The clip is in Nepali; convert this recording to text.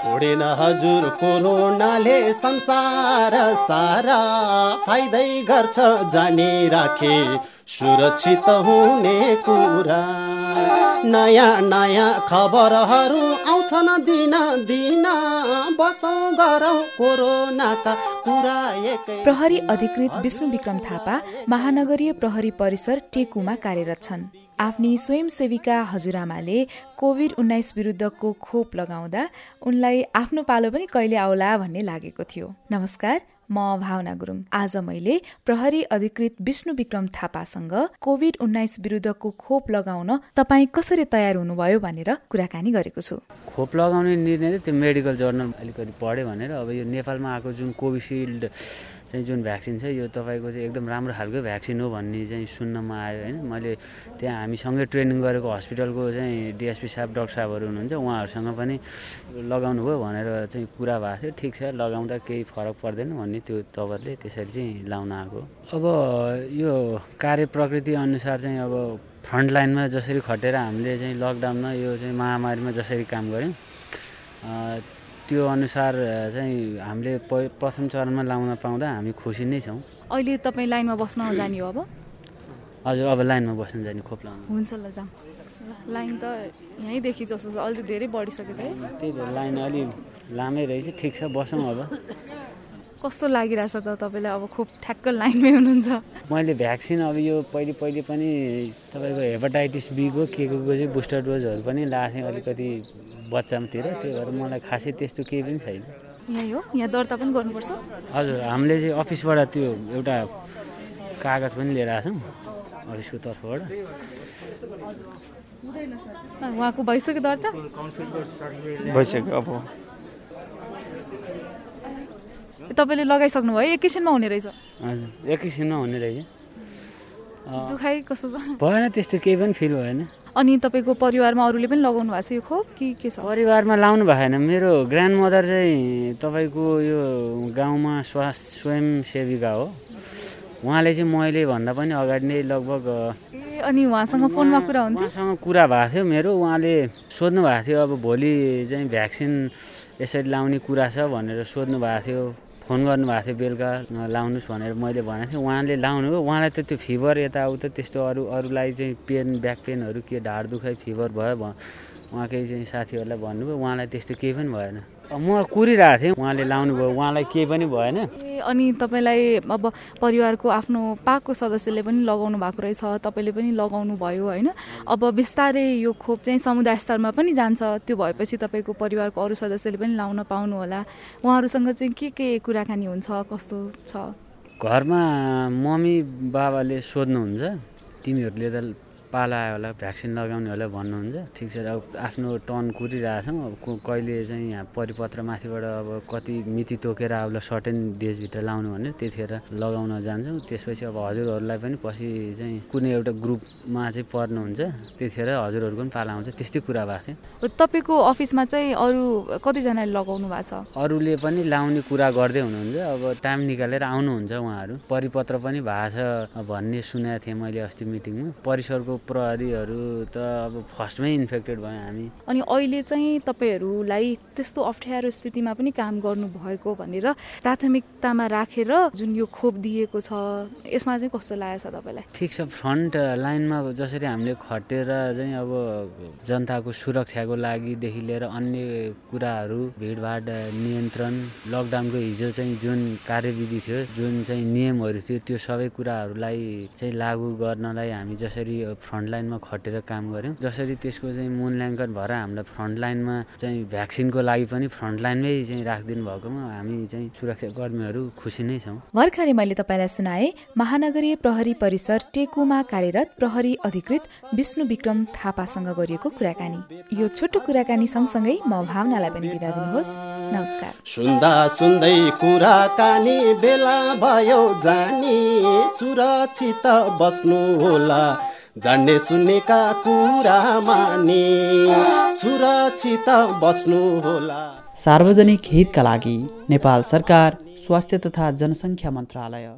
छोडेन हजुर कोरोनाले संसार सारा फाइदै गर्छ जानी राखे। सुरक्षित हुने कुरा। नयाँ नयाँ खबरहरू आउँछन् दिन दिन। प्रहरी अधिकृत विष्णु विक्रम थापा महानगरीय प्रहरी परिसर टेकुमा कार्यरत छन्। आफ्नी स्वयंसेविका हजुरआमाले कोभिड उन्नाइस विरुद्धको खोप लगाउँदा उनलाई आफ्नो पालो पनि कहिले आउला भन्ने लागेको थियो। नमस्कार म भावना गुरुङ। आज मैले प्रहरी अधिकृत विष्णु विक्रम थापासँग कोभिड उन्नाइस विरुद्धको खोप लगाउन तपाईँ कसरी तयार हुनुभयो भनेर कुराकानी गरेको छु। खोप लगाउने निर्णय त्यो मेडिकल जर्नल अलिकति पढ्यो भनेर अब यो नेपालमा आएको जुन कोभिसिल्ड चाहिँ जुन भ्याक्सिन छ यो तपाईँको चाहिँ एकदम राम्रो खालको भ्याक्सिन हो भन्ने चाहिँ सुन्नमा आयो होइन? मैले त्यहाँ हामीसँगै ट्रेनिङ गरेको हस्पिटलको चाहिँ डिएसपी साहब डक्टर साहबहरू हुनुहुन्छ उहाँहरूसँग पनि लगाउनु भयो भनेर चाहिँ कुरा भएको थियो। ठिक छ लगाउँदा केही फरक पर्दैन भन्ने त्यो तपाईँहरूले त्यसरी चाहिँ लाउन आएको अब यो कार्य प्रकृति अनुसार चाहिँ अब फ्रन्ट लाइनमा जसरी खटेर हामीले चाहिँ लकडाउनमा यो चाहिँ महामारीमा जसरी काम गऱ्यौँ त्यो अनुसार चाहिँ हामीले प्रथम चरणमा लाउन पाउँदा हामी खुसी नै छौँ। अहिले तपाईँ लाइनमा बस्न जाने हो अब? हजुर अब लाइनमा बस्न जाने खोप लाउनु। हुन्छ ल जाउँ। लाइन त यहीँदेखि जस्तो छ अहिले धेरै बढिसकेको छ है। त्यही भएर लाइन अलि लामै रहेछ ठिक छ बसौँ अब। कस्तो लागिरहेछ त तपाईँलाई अब खोप ठ्याक्क लाइनमै हुनुहुन्छ? मैले भ्याक्सिन अब यो पहिले पहिले पनि तपाईँको हेपाटाइटिस बीको के को चाहिँ बुस्टर डोजहरू पनि लाएको थिएँ अलिकति बच्चातिर त्यही भएर मलाई खासै त्यस्तो केही पनि छैन। यहीँ हो? यहाँ दर्ता पनि गर्नुपर्छ? हजुर हामीले चाहिँ अफिसबाट त्यो एउटा कागज पनि लिएर आएको छौँ अफिसको तर्फबाट। उहाँको भइसक्यो दर्ता? भइसक्यो अब। तपाईँले लगाइसक्नु भयो एकैछिनमा हुने रहेछ। हजुर एकैछिनमा हुने रहेछ। दुखाइ कस्तो छ? भएन त्यस्तो केही पनि फिल भएन। अनि तपाईँको परिवारमा अरूले पनि लगाउनु भएको छ यो खोप? कि के छ? परिवारमा लाउनु भएन। मेरो ग्रान्ड मदर चाहिँ तपाईँको यो गाउँमा स्वास्थ्य स्वयंसेविका हो। उहाँले चाहिँ मैले भन्दा पनि अगाडि नै लगभग ए अनि उहाँसँग फोनमा कुरा हुन्थ्यो? उहाँसँग कुरा भएको थियो मेरो। उहाँले सोध्नु भएको थियो अब भोलि चाहिँ भ्याक्सिन यसरी लाउने कुरा छ भनेर सोध्नु भएको थियो। फोन गर्नुभएको थियो बेलुका लाउनुहोस् भनेर मैले भनेको थिएँ। उहाँले लाउनु हो उहाँलाई त त्यो फिभर यताउता त्यस्तो अरू अरूलाई चाहिँ पेन ब्याक पेनहरू के ढाड दुखाइ फिभर भयो उहाँकै चाहिँ साथीहरूलाई भन्नुभयो उहाँलाई त्यस्तो केही पनि भएन। म कुरिरहेको थिएँ उहाँले लाउनु भयो उहाँलाई केही पनि भएन। अनि तपाईँलाई अब परिवारको आफ्नो पाको सदस्यले पनि लगाउनु भएको रहेछ तपाईँले पनि लगाउनु भयो होइन? अब बिस्तारै यो खोप चाहिँ समुदाय स्तरमा पनि जान्छ त्यो भएपछि तपाईँको परिवारको अरू सदस्यले पनि लाउन पाउनु होला। उहाँहरूसँग चाहिँ के के कुराकानी हुन्छ कस्तो छ? घरमा मम्मी बाबाले सोध्नुहुन्छ तिमीहरूले त पाला आयो होला भ्याक्सिन लगाउने होला भन्नुहुन्छ। ठिक छ अब आफ्नो टर्न कुरिरहेछौँ। अब कहिले चाहिँ यहाँ परिपत्र माथिबाट अब कति मिति तोकेर आउला सर्टेन डेजभित्र लाउनु भने त्यतिखेर लगाउन जान्छौँ। त्यसपछि अब हजुरहरूलाई पनि पछि चाहिँ कुनै एउटा ग्रुपमा चाहिँ पर्नुहुन्छ। त्यतिखेर हजुरहरूको पनि पाला आउँछ त्यस्तै कुरा भएको थियो। तपाईँको अफिसमा चाहिँ अरू कतिजनाले लगाउनु भएको छ? अरूले पनि लाउने कुरा गर्दै हुनुहुन्छ। अब टाइम निकालेर आउनुहुन्छ उहाँहरू। परिपत्र पनि भएको छ भन्ने सुनेको थिएँ मैले अस्ति मिटिङमा। परिसरको प्रहरीहरू त अब फर्स्टमै इन्फेक्टेड भयो हामी। अनि अहिले चाहिँ तपाईँहरूलाई त्यस्तो अप्ठ्यारो स्थितिमा पनि काम गर्नुभएको भनेर प्राथमिकतामा राखेर जुन यो खोप दिएको छ यसमा चाहिँ कस्तो लागेको छ तपाईँलाई? ठिक छ फ्रन्ट लाइनमा जसरी हामीले खटेर चाहिँ अब जनताको सुरक्षाको लागिदेखि लिएर अन्य कुराहरू भिडभाड नियन्त्रण लकडाउनको हिजो चाहिँ जुन कार्यविधि थियो जुन चाहिँ नियमहरू थियो त्यो सबै कुराहरूलाई चाहिँ लागू गर्नलाई हामी जसरी फ्रन्ट लाइनमा खटेर काम गऱ्यौँ। जसरी त्यसको चाहिँ मूल्याङ्कन भएर हामीलाई फ्रन्ट लाइनमा चाहिँ भ्याक्सिनको लागि पनि फ्रन्ट लाइनमै चाहिँ राखिदिनु भएकोमा हामी चाहिँ सुरक्षा कर्मीहरू खुसी नै छौँ। भर्खरै मैले तपाईँलाई सुनाए महानगरीय प्रहरी परिसर टेकुमा कार्यरत प्रहरी अधिकृत विष्णु विक्रम थापासँग गरिएको कुराकानी। यो छोटो कुराकानी सँगसँगै म भावनालाई पनि बिदा दिनुहोस्। नमस्कार। सुन्दा सुन्दै कुराकानी बेला भयो जानी सुरक्षित बस्नु होला जान्ने सुन्नेका कुरा माने सुरक्षित बस्नु होला। सार्वजनिक हितका लागि नेपाल सरकार स्वास्थ्य तथा जनसङ्ख्या मन्त्रालय।